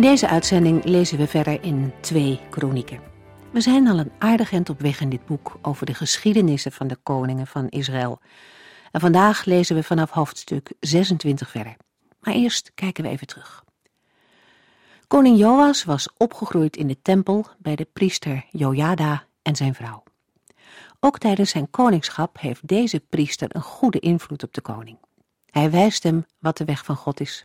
In deze uitzending lezen we verder in twee kronieken. We zijn al een aardig eind op weg in dit boek over de geschiedenissen van de koningen van Israël. En vandaag lezen we vanaf hoofdstuk 26 verder. Maar eerst kijken we even terug. Koning Joas was opgegroeid in de tempel bij de priester Jojada en zijn vrouw. Ook tijdens zijn koningschap heeft deze priester een goede invloed op de koning. Hij wijst hem wat de weg van God is.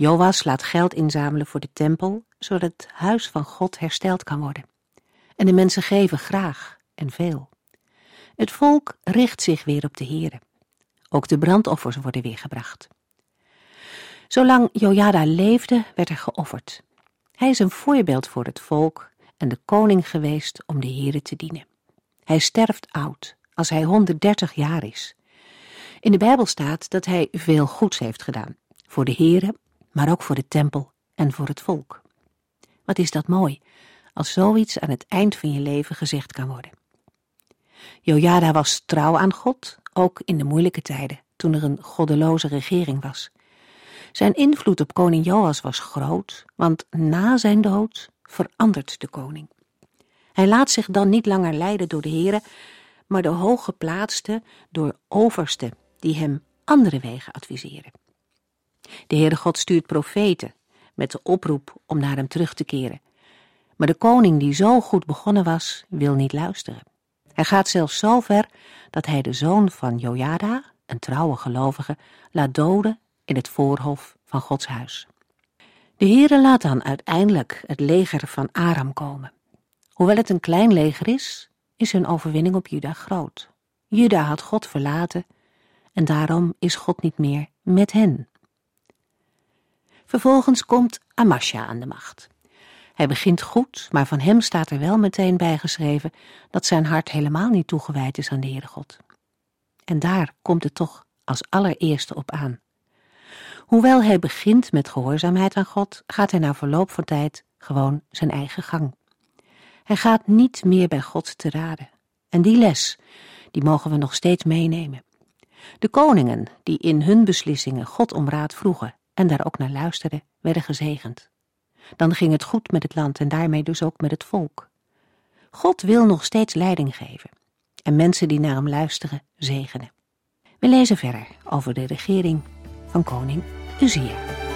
Joas laat geld inzamelen voor de tempel, zodat het huis van God hersteld kan worden. En de mensen geven graag en veel. Het volk richt zich weer op de Here. Ook de brandoffers worden weer gebracht. Zolang Jojada leefde, werd er geofferd. Hij is een voorbeeld voor het volk en de koning geweest om de Here te dienen. Hij sterft oud, als hij 130 jaar is. In de Bijbel staat dat hij veel goeds heeft gedaan, voor de Here maar ook voor de tempel en voor het volk. Wat is dat mooi, als zoiets aan het eind van je leven gezegd kan worden. Jojada was trouw aan God, ook in de moeilijke tijden, toen er een goddeloze regering was. Zijn invloed op koning Joas was groot, want na zijn dood verandert de koning. Hij laat zich dan niet langer leiden door de heren, maar de hooggeplaatste door oversten die hem andere wegen adviseren. De Heere God stuurt profeten met de oproep om naar hem terug te keren. Maar de koning die zo goed begonnen was, wil niet luisteren. Hij gaat zelfs zo ver dat hij de zoon van Jojada, een trouwe gelovige, laat doden in het voorhof van Gods huis. De Heere laat dan uiteindelijk het leger van Aram komen. Hoewel het een klein leger is, is hun overwinning op Juda groot. Juda had God verlaten en daarom is God niet meer met hen. Vervolgens komt Amasja aan de macht. Hij begint goed, maar van hem staat er wel meteen bijgeschreven dat zijn hart helemaal niet toegewijd is aan de Heere God. En daar komt het toch als allereerste op aan. Hoewel hij begint met gehoorzaamheid aan God, gaat hij na verloop van tijd gewoon zijn eigen gang. Hij gaat niet meer bij God te raden. En die les, die mogen we nog steeds meenemen. De koningen die in hun beslissingen God om raad vroegen, en daar ook naar luisterden, werden gezegend. Dan ging het goed met het land en daarmee dus ook met het volk. God wil nog steeds leiding geven en mensen die naar hem luisteren zegenen. We lezen verder over de regering van koning Uzia.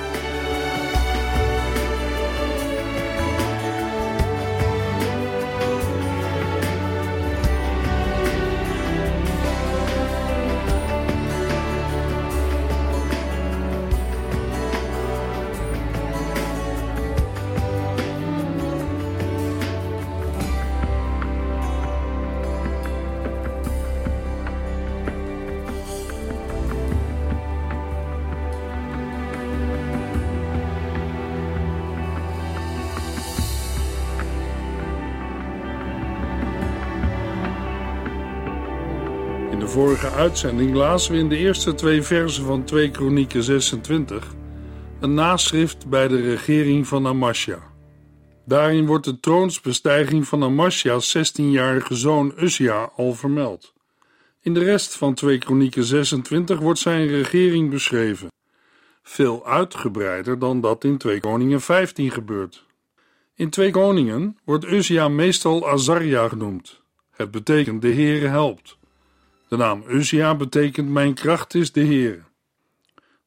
Vorige uitzending lazen we in de eerste twee versen van 2 Kronieken 26 een naschrift bij de regering van Amasja. Daarin wordt de troonsbestijging van Amasja's 16-jarige zoon Uzia al vermeld. In de rest van 2 Kronieken 26 wordt zijn regering beschreven, veel uitgebreider dan dat in 2 Koningen 15 gebeurt. In 2 Koningen wordt Uzia meestal Azaria genoemd. Het betekent de Heere helpt. De naam Uzia betekent mijn kracht is de Heer.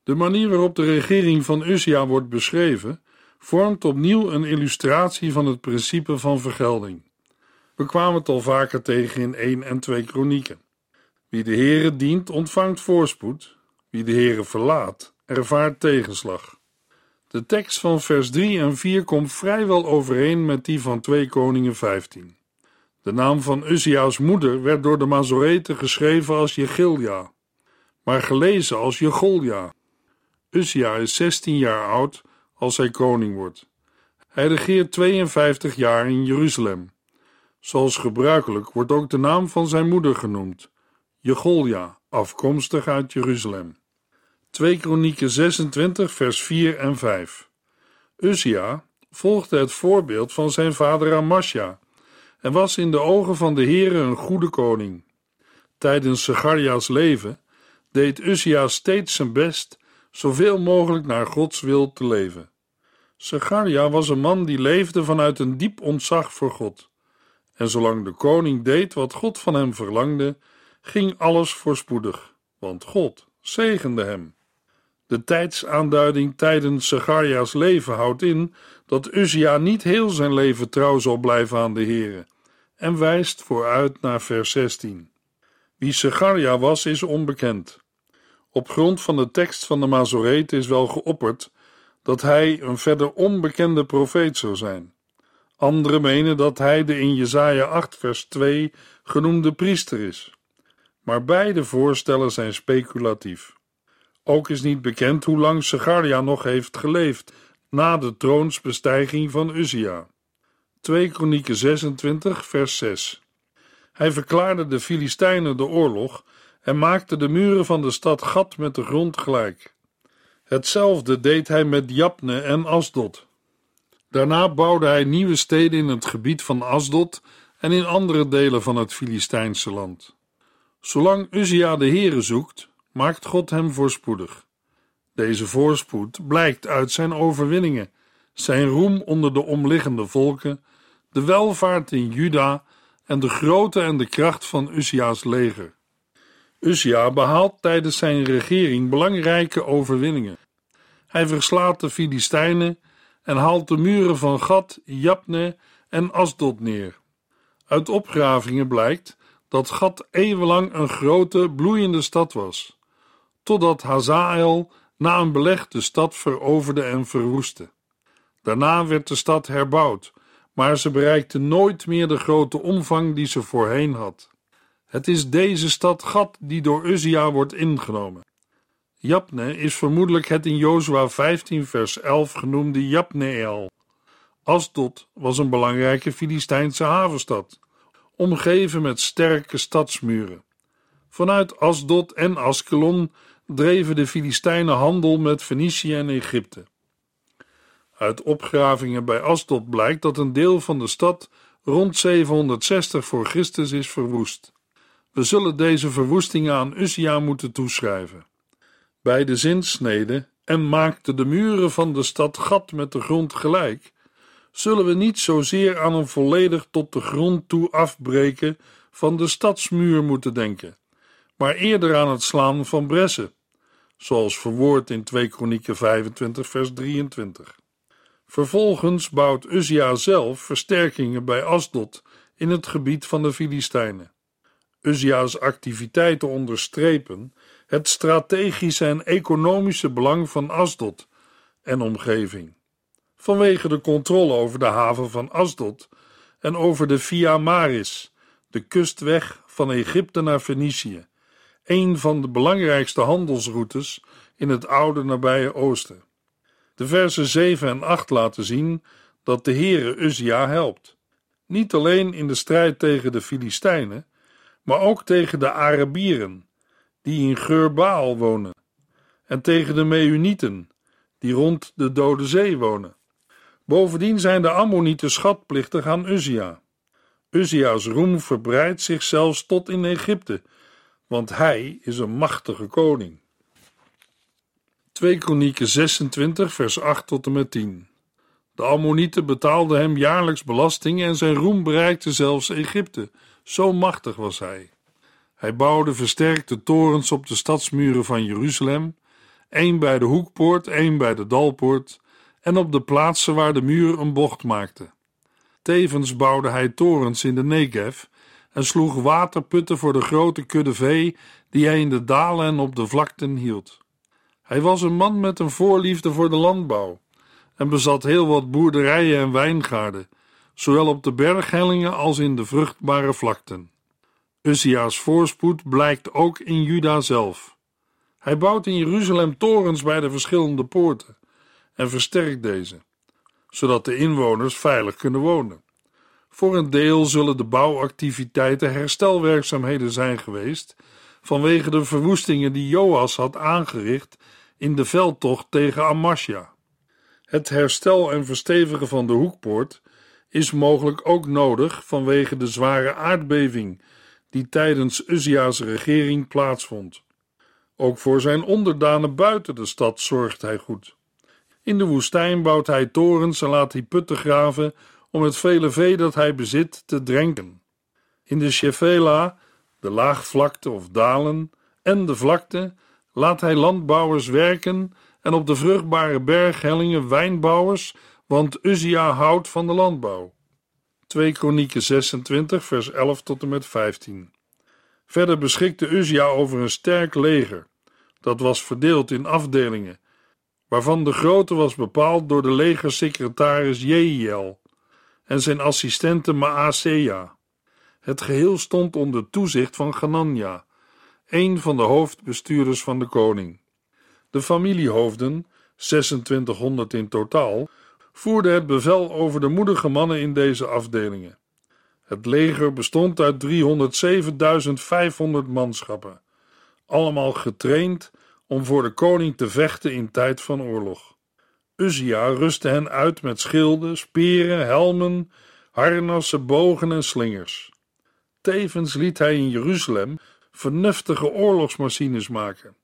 De manier waarop de regering van Uzia wordt beschreven, vormt opnieuw een illustratie van het principe van vergelding. We kwamen het al vaker tegen in 1 en 2 kronieken. Wie de Heere dient, ontvangt voorspoed. Wie de Heere verlaat, ervaart tegenslag. De tekst van vers 3 en 4 komt vrijwel overeen met die van 2 Koningen 15. De naam van Uzzia's moeder werd door de Mazoreten geschreven als Jegilja, maar gelezen als Jegolja. Uzia is 16 jaar oud als hij koning wordt. Hij regeert 52 jaar in Jeruzalem. Zoals gebruikelijk wordt ook de naam van zijn moeder genoemd, Jegolja, afkomstig uit Jeruzalem. 2 Kronieken 26 vers 4 en 5 Uzia volgde het voorbeeld van zijn vader Amasja en was in de ogen van de Heere een goede koning. Tijdens Zecharia's leven deed Uzia steeds zijn best zoveel mogelijk naar Gods wil te leven. Zecharia was een man die leefde vanuit een diep ontzag voor God. En zolang de koning deed wat God van hem verlangde, ging alles voorspoedig, want God zegende hem. De tijdsaanduiding tijdens Zecharia's leven houdt in dat Uzia niet heel zijn leven trouw zal blijven aan de Here en wijst vooruit naar vers 16. Wie Zecharia was, is onbekend. Op grond van de tekst van de Masoreet is wel geopperd dat hij een verder onbekende profeet zou zijn. Anderen menen dat hij de in Jesaja 8 vers 2 genoemde priester is. Maar beide voorstellen zijn speculatief. Ook is niet bekend hoe lang Segaria nog heeft geleefd na de troonsbestijging van Uzia. 2 Kronieken 26 vers 6 Hij verklaarde de Filistijnen de oorlog en maakte de muren van de stad Gat met de grond gelijk. Hetzelfde deed hij met Japne en Asdod. Daarna bouwde hij nieuwe steden in het gebied van Asdod en in andere delen van het Filistijnse land. Zolang Uzia de Heere zoekt, maakt God hem voorspoedig. Deze voorspoed blijkt uit zijn overwinningen, zijn roem onder de omliggende volken, de welvaart in Juda en de grootte en de kracht van Uzia's leger. Uzia behaalt tijdens zijn regering belangrijke overwinningen. Hij verslaat de Filistijnen en haalt de muren van Gad, Japne en Asdod neer. Uit opgravingen blijkt dat Gad eeuwenlang een grote, bloeiende stad was, totdat Hazael na een beleg de stad veroverde en verwoestte. Daarna werd de stad herbouwd, maar ze bereikte nooit meer de grote omvang die ze voorheen had. Het is deze stad Gad die door Uzia wordt ingenomen. Japne is vermoedelijk het in Jozua 15 vers 11 genoemde Japneel. Asdod was een belangrijke Filistijnse havenstad, omgeven met sterke stadsmuren. Vanuit Asdod en Askelon dreven de Filistijnen handel met Fenicië en Egypte. Uit opgravingen bij Asdod blijkt dat een deel van de stad rond 760 voor Christus is verwoest. We zullen deze verwoestingen aan Uzia moeten toeschrijven. Bij de zinsnede en maakte de muren van de stad gat met de grond gelijk, zullen we niet zozeer aan een volledig tot de grond toe afbreken van de stadsmuur moeten denken, maar eerder aan het slaan van bressen, zoals verwoord in 2 Kronieken 25 vers 23. Vervolgens bouwt Uzia zelf versterkingen bij Asdod in het gebied van de Filistijnen. Uzia's activiteiten onderstrepen het strategische en economische belang van Asdod en omgeving. Vanwege de controle over de haven van Asdod en over de Via Maris, de kustweg van Egypte naar Fenicië, een van de belangrijkste handelsroutes in het oude nabije oosten. De versen 7 en 8 laten zien dat de Heere Uzia helpt. Niet alleen in de strijd tegen de Filistijnen, maar ook tegen de Arabieren, die in Geurbaal wonen, en tegen de Meunieten, die rond de Dode Zee wonen. Bovendien zijn de Ammonieten schatplichtig aan Uzia. Uzia's roem verbreidt zich zelfs tot in Egypte, want hij is een machtige koning. 2 Kronieken 26, vers 8 tot en met 10. De Ammonieten betaalden hem jaarlijks belasting en zijn roem bereikte zelfs Egypte, zo machtig was hij. Hij bouwde versterkte torens op de stadsmuren van Jeruzalem, één bij de hoekpoort, één bij de dalpoort en op de plaatsen waar de muur een bocht maakte. Tevens bouwde hij torens in de Negev en sloeg waterputten voor de grote kudde vee die hij in de dalen en op de vlakten hield. Hij was een man met een voorliefde voor de landbouw en bezat heel wat boerderijen en wijngaarden, zowel op de berghellingen als in de vruchtbare vlakten. Uzia's voorspoed blijkt ook in Juda zelf. Hij bouwt in Jeruzalem torens bij de verschillende poorten en versterkt deze. zodat de inwoners veilig kunnen wonen. Voor een deel zullen de bouwactiviteiten herstelwerkzaamheden zijn geweest vanwege de verwoestingen die Joas had aangericht in de veldtocht tegen Amasja. Het herstel en verstevigen van de hoekpoort is mogelijk ook nodig vanwege de zware aardbeving die tijdens Uzzia's regering plaatsvond. Ook voor zijn onderdanen buiten de stad zorgt hij goed. In de woestijn bouwt hij torens en laat hij putten graven om het vele vee dat hij bezit te drenken. In de Shefela, de laagvlakte of dalen, en de vlakte laat hij landbouwers werken en op de vruchtbare berghellingen wijnbouwers, want Uzia houdt van de landbouw. 2 Kronieken 26 vers 11 tot en met 15 Verder beschikte Uzia over een sterk leger, dat was verdeeld in afdelingen, waarvan de grootte was bepaald door de legersecretaris Jehiel en zijn assistente Maasea. Het geheel stond onder toezicht van Ganania, een van de hoofdbestuurders van de koning. De familiehoofden, 2600 in totaal, voerden het bevel over de moedige mannen in deze afdelingen. Het leger bestond uit 307.500 manschappen, allemaal getraind om voor de koning te vechten in tijd van oorlog. Uzia rustte hen uit met schilden, speren, helmen, harnassen, bogen en slingers. Tevens liet hij in Jeruzalem vernuftige oorlogsmachines maken.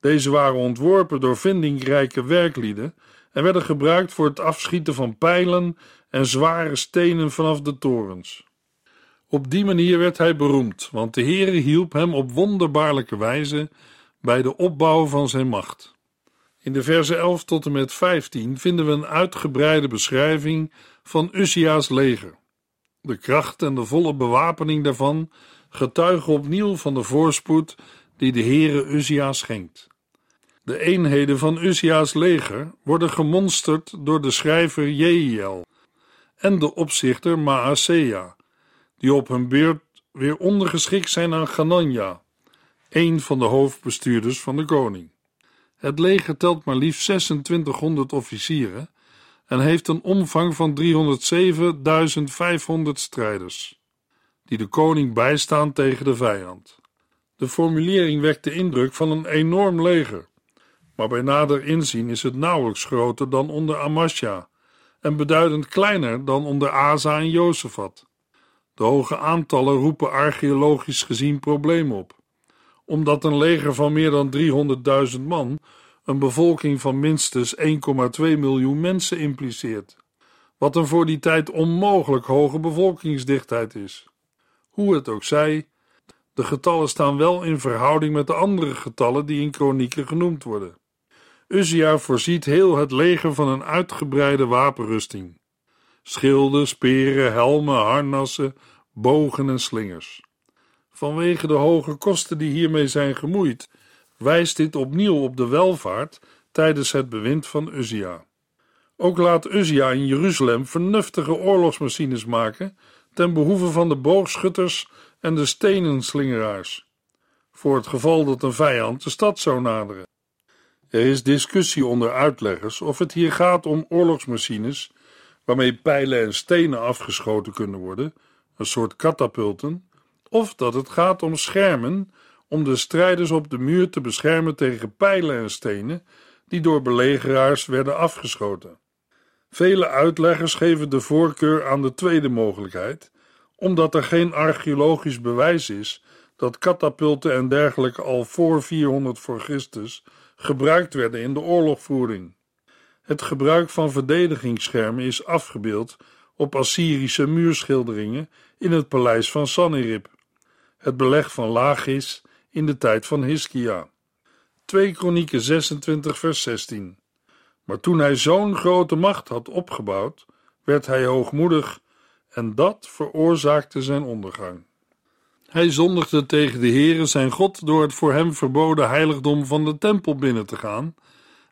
Deze waren ontworpen door vindingrijke werklieden en werden gebruikt voor het afschieten van pijlen en zware stenen vanaf de torens. Op die manier werd hij beroemd, want de Heere hielp hem op wonderbaarlijke wijze bij de opbouw van zijn macht. In de versen 11 tot en met 15 vinden we een uitgebreide beschrijving van Uzia's leger. De kracht en de volle bewapening daarvan getuigen opnieuw van de voorspoed die de Heere Uzia schenkt. De eenheden van Uzia's leger worden gemonsterd door de schrijver Jehiel en de opzichter Maasea, die op hun beurt weer ondergeschikt zijn aan Ganania, een van de hoofdbestuurders van de koning. Het leger telt maar liefst 2600 officieren en heeft een omvang van 307.500 strijders, die de koning bijstaan tegen de vijand. De formulering wekt de indruk van een enorm leger, maar bij nader inzien is het nauwelijks groter dan onder Amasja en beduidend kleiner dan onder Asa en Jozefat. De hoge aantallen roepen archeologisch gezien problemen op, omdat een leger van meer dan 300.000 man een bevolking van minstens 1,2 miljoen mensen impliceert, wat een voor die tijd onmogelijk hoge bevolkingsdichtheid is. Hoe het ook zij, de getallen staan wel in verhouding met de andere getallen die in kronieken genoemd worden. Uzia voorziet heel het leger van een uitgebreide wapenrusting. Schilden, speren, helmen, harnassen, bogen en slingers. Vanwege de hoge kosten die hiermee zijn gemoeid, wijst dit opnieuw op de welvaart tijdens het bewind van Uzia. Ook laat Uzia in Jeruzalem vernuftige oorlogsmachines maken ten behoeve van de boogschutters en de stenenslingeraars, voor het geval dat een vijand de stad zou naderen. Er is discussie onder uitleggers of het hier gaat om oorlogsmachines waarmee pijlen en stenen afgeschoten kunnen worden, een soort katapulten, of dat het gaat om schermen om de strijders op de muur te beschermen tegen pijlen en stenen die door belegeraars werden afgeschoten. Vele uitleggers geven de voorkeur aan de tweede mogelijkheid, omdat er geen archeologisch bewijs is dat katapulten en dergelijke al voor 400 voor Christus gebruikt werden in de oorlogvoering. Het gebruik van verdedigingsschermen is afgebeeld op Assyrische muurschilderingen in het paleis van Sanherib. Het beleg van Lachis in de tijd van Hiskia. 2 Kronieken 26 vers 16 Maar toen hij zo'n grote macht had opgebouwd, werd hij hoogmoedig en dat veroorzaakte zijn ondergang. Hij zondigde tegen de Heere zijn God door het voor hem verboden heiligdom van de tempel binnen te gaan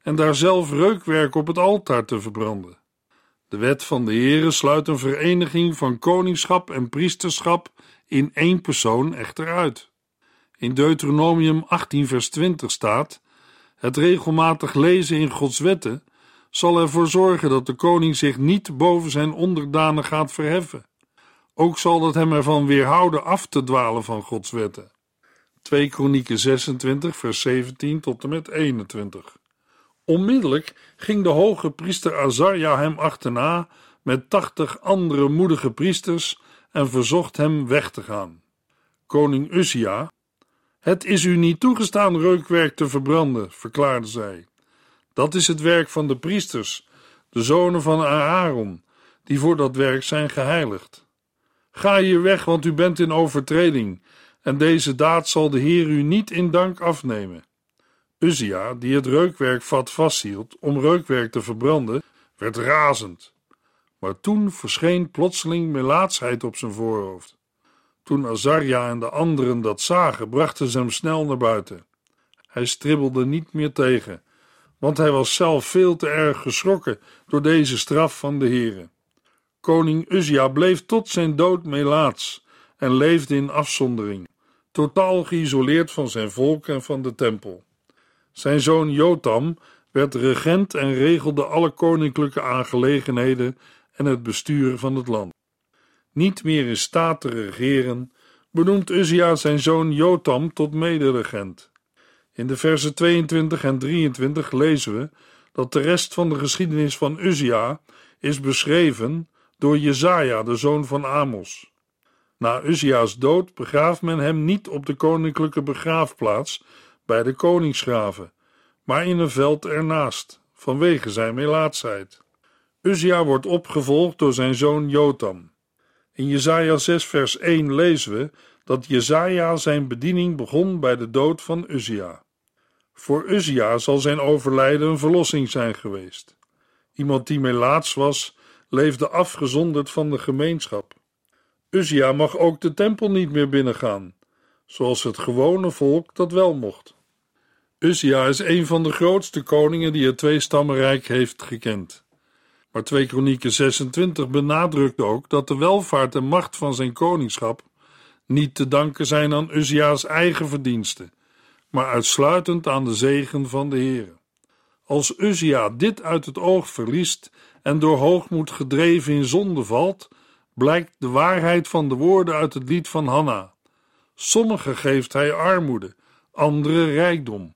en daar zelf reukwerk op het altaar te verbranden. De wet van de Heere sluit een vereniging van koningschap en priesterschap in één persoon echter uit. In Deuteronomium 18 vers 20 staat: Het regelmatig lezen in Gods wetten zal ervoor zorgen dat de koning zich niet boven zijn onderdanen gaat verheffen. Ook zal het hem ervan weerhouden af te dwalen van Gods wetten. 2 Kronieken 26, vers 17 tot en met 21. Onmiddellijk ging de hoge priester Azarja hem achterna met tachtig andere moedige priesters en verzocht hem weg te gaan. Koning Uzia, het is u niet toegestaan reukwerk te verbranden, verklaarde zij. Dat is het werk van de priesters, de zonen van Aaron, die voor dat werk zijn geheiligd. Ga hier weg, want u bent in overtreding, en deze daad zal de Heer u niet in dank afnemen. Uzia, die het reukwerkvat vasthield om reukwerk te verbranden, werd razend. Maar toen verscheen plotseling melaatsheid op zijn voorhoofd. Toen Azarja en de anderen dat zagen, brachten ze hem snel naar buiten. Hij stribbelde niet meer tegen, want hij was zelf veel te erg geschrokken door deze straf van de heren. Koning Uzia bleef tot zijn dood melaats en leefde in afzondering, totaal geïsoleerd van zijn volk en van de tempel. Zijn zoon Jotam werd regent en regelde alle koninklijke aangelegenheden en het bestuur van het land. Niet meer in staat te regeren, benoemt Uzia zijn zoon Jotam tot mederegent. In de versen 22 en 23 lezen we dat de rest van de geschiedenis van Uzia is beschreven door Jezaja, de zoon van Amos. Na Uzia's dood begraaft men hem niet op de koninklijke begraafplaats bij de koningsgraven, maar in een veld ernaast, vanwege zijn melaatsheid. Uzia wordt opgevolgd door zijn zoon Jotam. In Jesaja 6 vers 1 lezen we dat Jesaja zijn bediening begon bij de dood van Uzia. Voor Uzia zal zijn overlijden een verlossing zijn geweest. Iemand die melaats was, leefde afgezonderd van de gemeenschap. Uzia mag ook de tempel niet meer binnengaan, zoals het gewone volk dat wel mocht. Uzia is een van de grootste koningen die het tweestammenrijk heeft gekend. Maar 2 Kronieken 26 benadrukt ook dat de welvaart en macht van zijn koningschap niet te danken zijn aan Uzia's eigen verdiensten, maar uitsluitend aan de zegen van de Heer. Als Uzia dit uit het oog verliest en door hoogmoed gedreven in zonde valt, blijkt de waarheid van de woorden uit het lied van Hanna. Sommigen geeft hij armoede, andere rijkdom.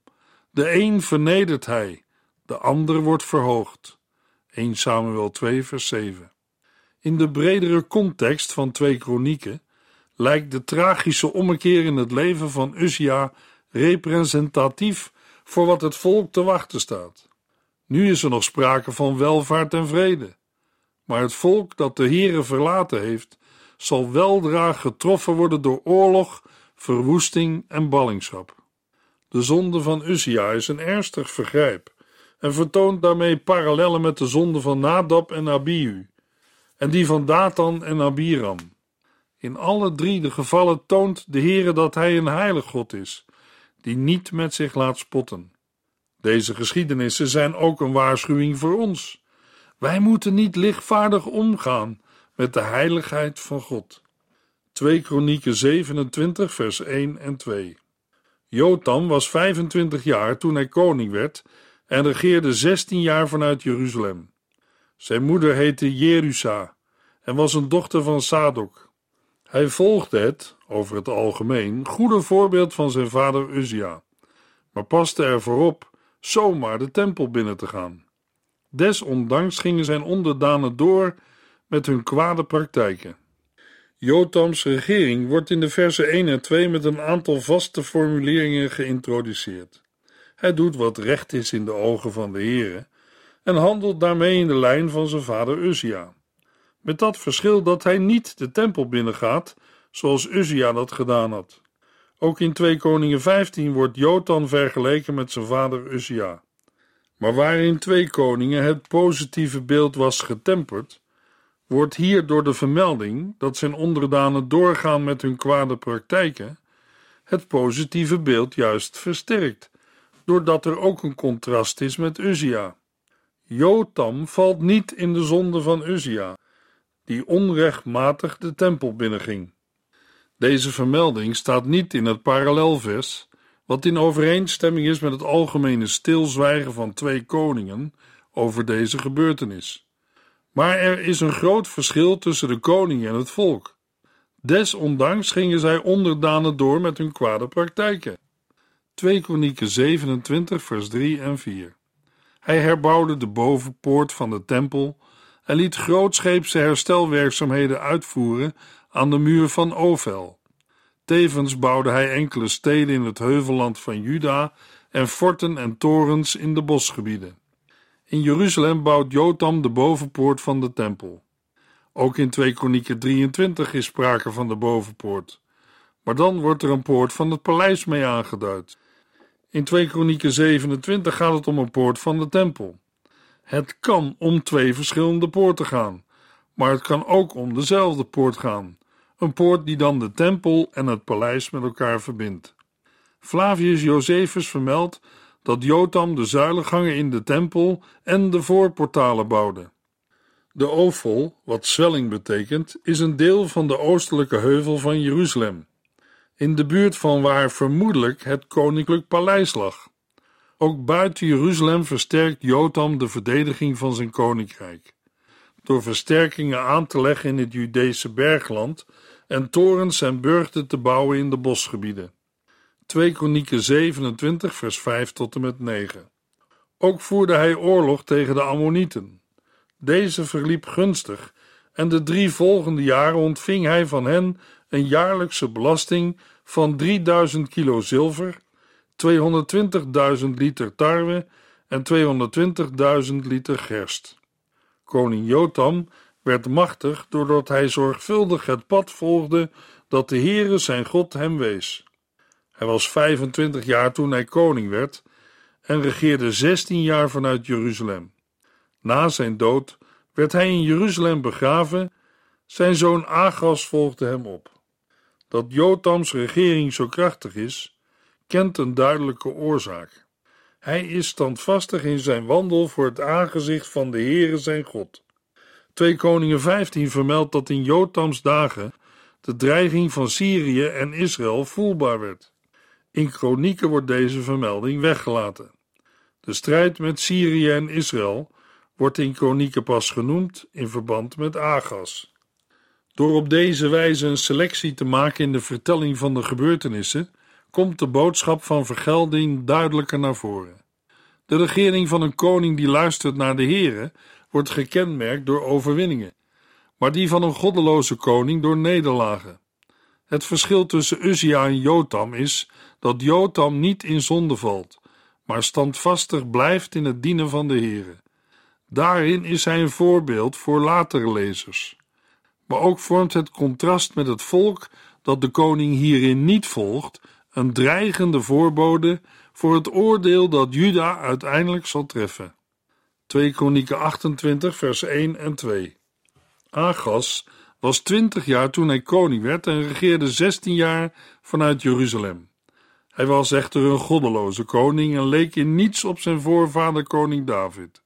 De een vernedert hij, de ander wordt verhoogd. 1 Samuel 2 vers 7. In de bredere context van 2 Kronieken lijkt de tragische ommekeer in het leven van Uzia representatief voor wat het volk te wachten staat. Nu is er nog sprake van welvaart en vrede. Maar het volk dat de Heere verlaten heeft, zal weldra getroffen worden door oorlog, verwoesting en ballingschap. De zonde van Uzia is een ernstig vergrijp en vertoont daarmee parallellen met de zonde van Nadab en Abihu en die van Datan en Abiram. In alle drie de gevallen toont de Heere dat hij een heilig God is, die niet met zich laat spotten. Deze geschiedenissen zijn ook een waarschuwing voor ons. Wij moeten niet lichtvaardig omgaan met de heiligheid van God. 2 Kronieken 27 vers 1 en 2 Jotam was 25 jaar toen hij koning werd en regeerde 16 jaar vanuit Jeruzalem. Zijn moeder heette Jerusa en was een dochter van Sadok. Hij volgde het, over het algemeen, goede voorbeeld van zijn vader Uzia, maar paste ervoor op zomaar de tempel binnen te gaan. Desondanks gingen zijn onderdanen door met hun kwade praktijken. Jotams regering wordt in de versen 1 en 2 met een aantal vaste formuleringen geïntroduceerd. Hij doet wat recht is in de ogen van de Heere en handelt daarmee in de lijn van zijn vader Uzia. Met dat verschil dat hij niet de tempel binnengaat, zoals Uzia dat gedaan had. Ook in 2 Koningen 15 wordt Jotan vergeleken met zijn vader Uzia. Maar waar in 2 Koningen het positieve beeld was getemperd, wordt hier door de vermelding dat zijn onderdanen doorgaan met hun kwade praktijken, het positieve beeld juist versterkt, doordat er ook een contrast is met Uzia. Jotam valt niet in de zonde van Uzia, die onrechtmatig de tempel binnenging. Deze vermelding staat niet in het parallelvers, wat in overeenstemming is met het algemene stilzwijgen van twee koningen over deze gebeurtenis. Maar er is een groot verschil tussen de koning en het volk. Desondanks gingen zij onderdanen door met hun kwade praktijken. 2 Kronieken 27 vers 3 en 4 Hij herbouwde de bovenpoort van de tempel en liet grootscheepse herstelwerkzaamheden uitvoeren aan de muur van Ovel. Tevens bouwde hij enkele steden in het heuvelland van Juda en forten en torens in de bosgebieden. In Jeruzalem bouwt Jotam de bovenpoort van de tempel. Ook in 2 Kronieken 23 is sprake van de bovenpoort. Maar dan wordt er een poort van het paleis mee aangeduid. In 2 Kronieken 27 gaat het om een poort van de tempel. Het kan om twee verschillende poorten gaan, maar het kan ook om dezelfde poort gaan. Een poort die dan de tempel en het paleis met elkaar verbindt. Flavius Josephus vermeldt dat Jotam de zuilengangen in de tempel en de voorportalen bouwde. De Ofel, wat zwelling betekent, is een deel van de oostelijke heuvel van Jeruzalem, in de buurt van waar vermoedelijk het koninklijk paleis lag. Ook buiten Jeruzalem versterkt Jotam de verdediging van zijn koninkrijk. Door versterkingen aan te leggen in het Judese bergland en torens en burchten te bouwen in de bosgebieden. 2 Kronieken 27 vers 5 tot en met 9 Ook voerde hij oorlog tegen de Ammonieten. Deze verliep gunstig en de drie volgende jaren ontving hij van hen een jaarlijkse belasting van 3000 kilo zilver 220.000 liter tarwe en 220.000 liter gerst. Koning Jotam werd machtig doordat hij zorgvuldig het pad volgde dat de Heere zijn God hem wees. Hij was 25 jaar toen hij koning werd en regeerde 16 jaar vanuit Jeruzalem. Na zijn dood werd hij in Jeruzalem begraven, zijn zoon Agas volgde hem op. Dat Jotams regering zo krachtig is, kent een duidelijke oorzaak. Hij is standvastig in zijn wandel voor het aangezicht van de Heere zijn God. 2 Koningen 15 vermeldt dat in Jotams dagen de dreiging van Syrië en Israël voelbaar werd. In kronieken wordt deze vermelding weggelaten. De strijd met Syrië en Israël wordt in kronieken pas genoemd in verband met Agas. Door op deze wijze een selectie te maken in de vertelling van de gebeurtenissen, komt de boodschap van vergelding duidelijker naar voren. De regering van een koning die luistert naar de Here wordt gekenmerkt door overwinningen, maar die van een goddeloze koning door nederlagen. Het verschil tussen Uzia en Jotam is dat Jotam niet in zonde valt, maar standvastig blijft in het dienen van de Here. Daarin is hij een voorbeeld voor latere lezers. Maar ook vormt het contrast met het volk dat de koning hierin niet volgt een dreigende voorbode voor het oordeel dat Juda uiteindelijk zal treffen. 2 Kronieken 28 vers 1 en 2 Agas was 20 jaar toen hij koning werd en regeerde 16 jaar vanuit Jeruzalem. Hij was echter een goddeloze koning en leek in niets op zijn voorvader koning David.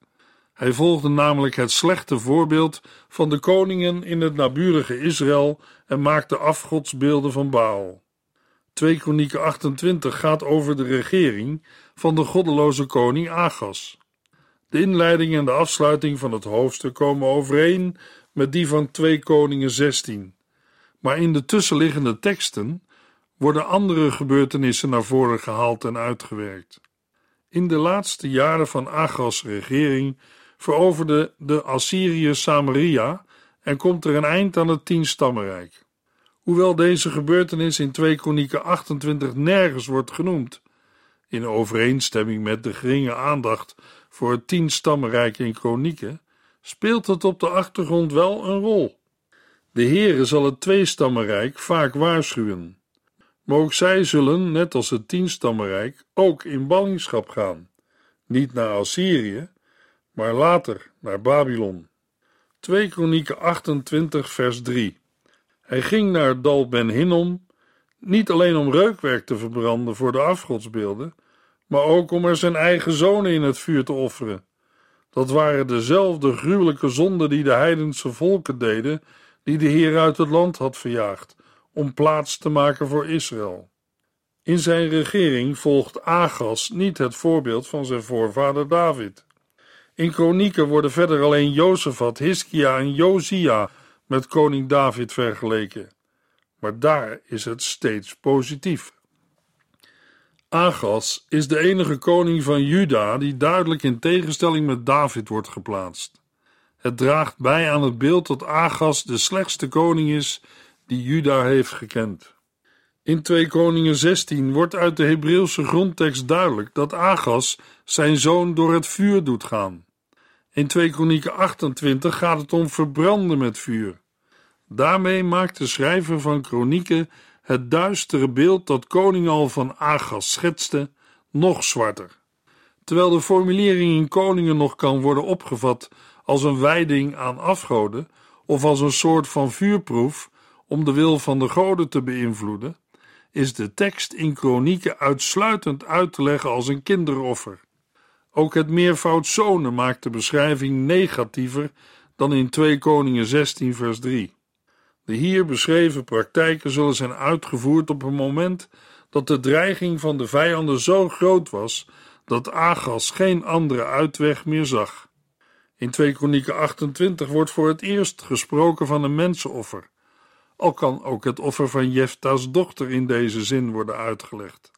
Hij volgde namelijk het slechte voorbeeld van de koningen in het naburige Israël en maakte afgodsbeelden van Baal. 2 Kronieken 28 gaat over de regering van de goddeloze koning Agas. De inleiding en de afsluiting van het hoofdstuk komen overeen met die van 2 Koningen 16. Maar in de tussenliggende teksten worden andere gebeurtenissen naar voren gehaald en uitgewerkt. In de laatste jaren van Agas' regering veroverde de Assyriërs Samaria en komt er een eind aan het tienstammenrijk. Hoewel deze gebeurtenis in 2 Kronieken 28 nergens wordt genoemd, in overeenstemming met de geringe aandacht voor het tienstammenrijk in Kronieken, speelt het op de achtergrond wel een rol. De Heere zal het tweestammenrijk vaak waarschuwen. Maar ook zij zullen, net als het tienstammenrijk, ook in ballingschap gaan. Niet naar Assyrië, maar later naar Babylon. 2 Kronieken 28 vers 3 hij ging naar Dal Ben Hinnom, niet alleen om reukwerk te verbranden voor de afgodsbeelden, maar ook om er zijn eigen zonen in het vuur te offeren. Dat waren dezelfde gruwelijke zonden die de heidense volken deden, die de Heer uit het land had verjaagd, om plaats te maken voor Israël. In zijn regering volgt Agas niet het voorbeeld van zijn voorvader David. In kronieken worden verder alleen Jozefat, Hiskia en Josia met koning David vergeleken. Maar daar is het steeds positief. Agas is de enige koning van Juda die duidelijk in tegenstelling met David wordt geplaatst. Het draagt bij aan het beeld dat Agas de slechtste koning is die Juda heeft gekend. In 2 Koningen 16 wordt uit de Hebreeuwse grondtekst duidelijk dat Agas zijn zoon door het vuur doet gaan. In 2 Kronieken 28 gaat het om verbranden met vuur. Daarmee maakt de schrijver van Kronieken het duistere beeld dat koning al van Agas schetste nog zwarter. Terwijl de formulering in Koningen nog kan worden opgevat als een wijding aan afgoden of als een soort van vuurproef om de wil van de goden te beïnvloeden, is de tekst in Kronieken uitsluitend uit te leggen als een kinderoffer. Ook het meervoud zonen maakt de beschrijving negatiever dan in 2 Koningen 16 vers 3. De hier beschreven praktijken zullen zijn uitgevoerd op een moment dat de dreiging van de vijanden zo groot was dat Agas geen andere uitweg meer zag. In 2 Kronieken 28 wordt voor het eerst gesproken van een mensenoffer, al kan ook het offer van Jefta's dochter in deze zin worden uitgelegd.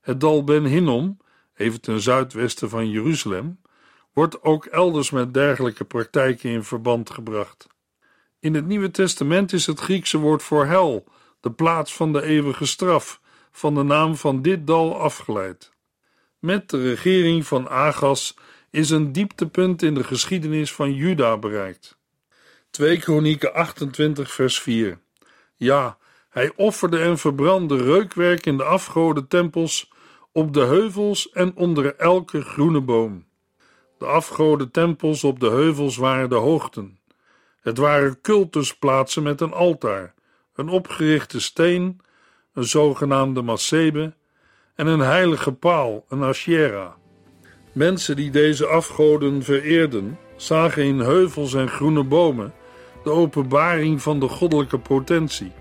Het dal Ben Hinnom, even ten zuidwesten van Jeruzalem, wordt ook elders met dergelijke praktijken in verband gebracht. In het Nieuwe Testament is het Griekse woord voor hel, de plaats van de eeuwige straf, van de naam van dit dal afgeleid. Met de regering van Agas is een dieptepunt in de geschiedenis van Juda bereikt. 2 Kronieken 28 vers 4 Ja, hij offerde en verbrandde reukwerk in de afgoden tempels op de heuvels en onder elke groene boom. De afgoden tempels op de heuvels waren de hoogten. Het waren cultusplaatsen met een altaar, een opgerichte steen, een zogenaamde massebe en een heilige paal, een asherah. Mensen die deze afgoden vereerden, zagen in heuvels en groene bomen de openbaring van de goddelijke potentie.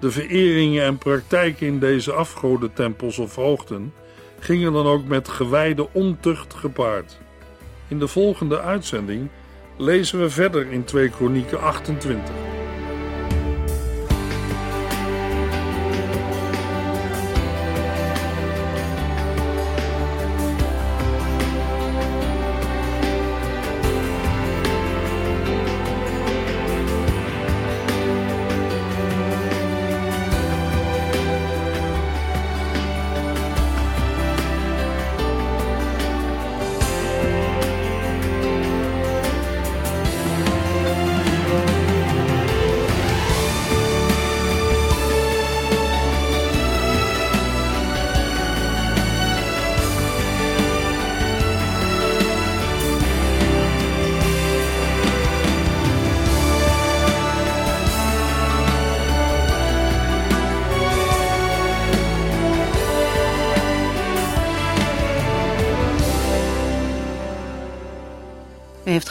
De vereringen en praktijken in deze afgodentempels of hoogten gingen dan ook met gewijde ontucht gepaard. In de volgende uitzending lezen we verder in 2 Kronieken 28.